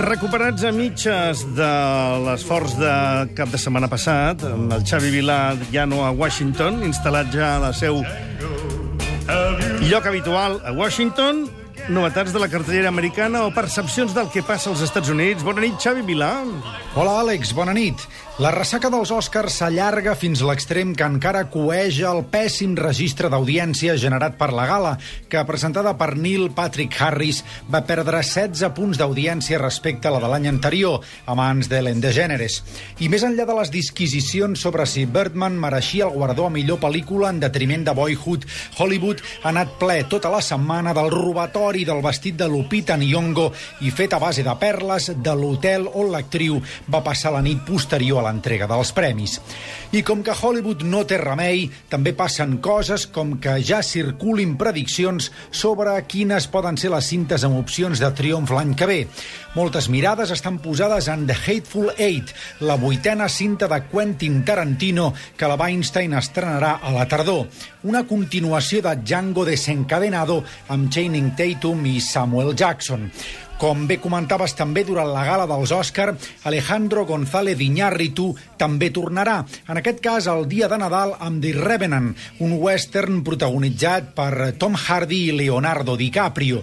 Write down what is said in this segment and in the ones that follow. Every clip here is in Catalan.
Recuperats a mitges de l'esforç de cap de setmana passat, amb el Xavi Vilà ja no a Washington, instal·lat ja a la seu lloc habitual a Washington, novetats de la cartellera americana o percepcions del que passa als Estats Units. Bona nit, Xavi Vilà. Hola, Àlex, bona nit. La ressaca dels Oscars s'allarga fins l'extrem que encara coeja el pèssim registre d'audiència generat per la gala, que, presentada per Neil Patrick Harris, va perdre 16 punts d'audiència respecte a la de l'any anterior, a mans d'Ellen DeGeneres. I més enllà de les disquisicions sobre si Birdman mereixia el guardó a millor pel·lícula en detriment de Boyhood, Hollywood ha anat ple tota la setmana del robatori del vestit de Lupita Nyong'o i fet a base de perles de l'hotel on l'actriu va passar la nit posterior a l'entrega dels premis. I com que Hollywood no té remei, també passen coses com que ja circulin prediccions sobre quines poden ser les cintes amb opcions de triomf l'any que ve. Moltes mirades estan posades en The Hateful Eight, la vuitena cinta de Quentin Tarantino que la Weinstein estrenarà a la tardor. Una continuació de Django desencadenado amb Channing Tatum i Samuel Jackson. Com bé comentaves també durant la gala dels Òscar, Alejandro González Iñárritu també tornarà, en aquest cas el dia de Nadal amb The Revenant, un western protagonitzat per Tom Hardy i Leonardo DiCaprio.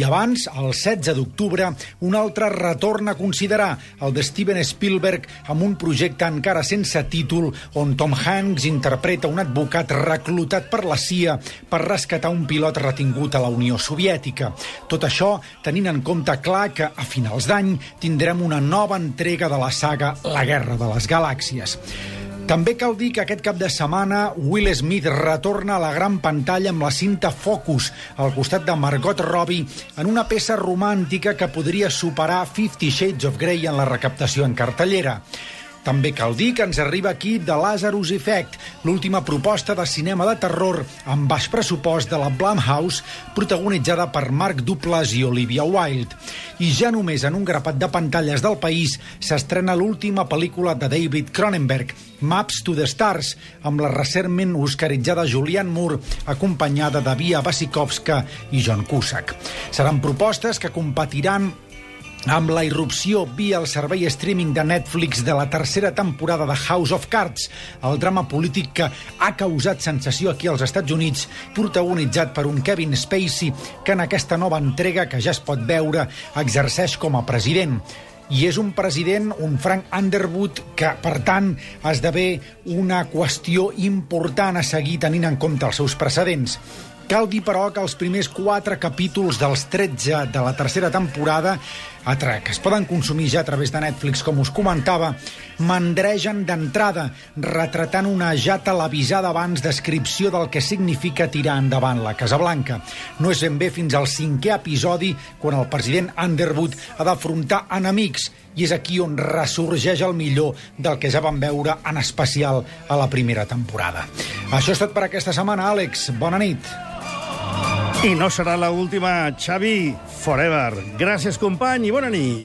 I abans, el 16 d'octubre, un altre retorn a considerar, el de Steven Spielberg, amb un projecte encara sense títol on Tom Hanks interpreta un advocat reclutat per la CIA per rescatar un pilot retingut a la Unió Soviètica. Tot això tenint en compte clar que a finals d'any tindrem una nova entrega de la saga La Guerra de les Galàxies. També cal dir que aquest cap de setmana Will Smith retorna a la gran pantalla amb la cinta Focus, al costat de Margot Robbie, en una peça romàntica que podria superar Fifty Shades of Grey en la recaptació en cartellera. També cal dir que ens arriba aquí The Lazarus Effect, l'última proposta de cinema de terror amb baix pressupost de la Blumhouse, protagonitzada per Mark Duplass i Olivia Wilde. I ja només en un grapat de pantalles del país s'estrena l'última pel·lícula de David Cronenberg, Maps to the Stars, amb la recentment oscaritzada Julianne Moore, acompanyada de Via Basikovska i John Cusack. Seran propostes que competiran amb la irrupció via el servei streaming de Netflix de la tercera temporada de House of Cards, el drama polític que ha causat sensació aquí als Estats Units, protagonitzat per un Kevin Spacey, que en aquesta nova entrega, que ja es pot veure, exerceix com a president i és un president, un Frank Underwood, que, per tant, esdevé una qüestió important a seguir tenint en compte els seus precedents. Cal dir, però, que els primers quatre capítols dels 13 de la tercera temporada, que es poden consumir ja a través de Netflix, com us comentava, mandregen d'entrada, retratant una ja televisada abans descripció del que significa tirar endavant la Casa Blanca. No és ben bé fins al cinquè episodi quan el president Underwood ha d'afrontar enemics i és aquí on ressorgeix el millor del que ja vam veure en especial a la primera temporada. Això és tot per aquesta setmana, Àlex. Bona nit. I no serà la última, Xavi, forever. Gràcies, company, i bona nit.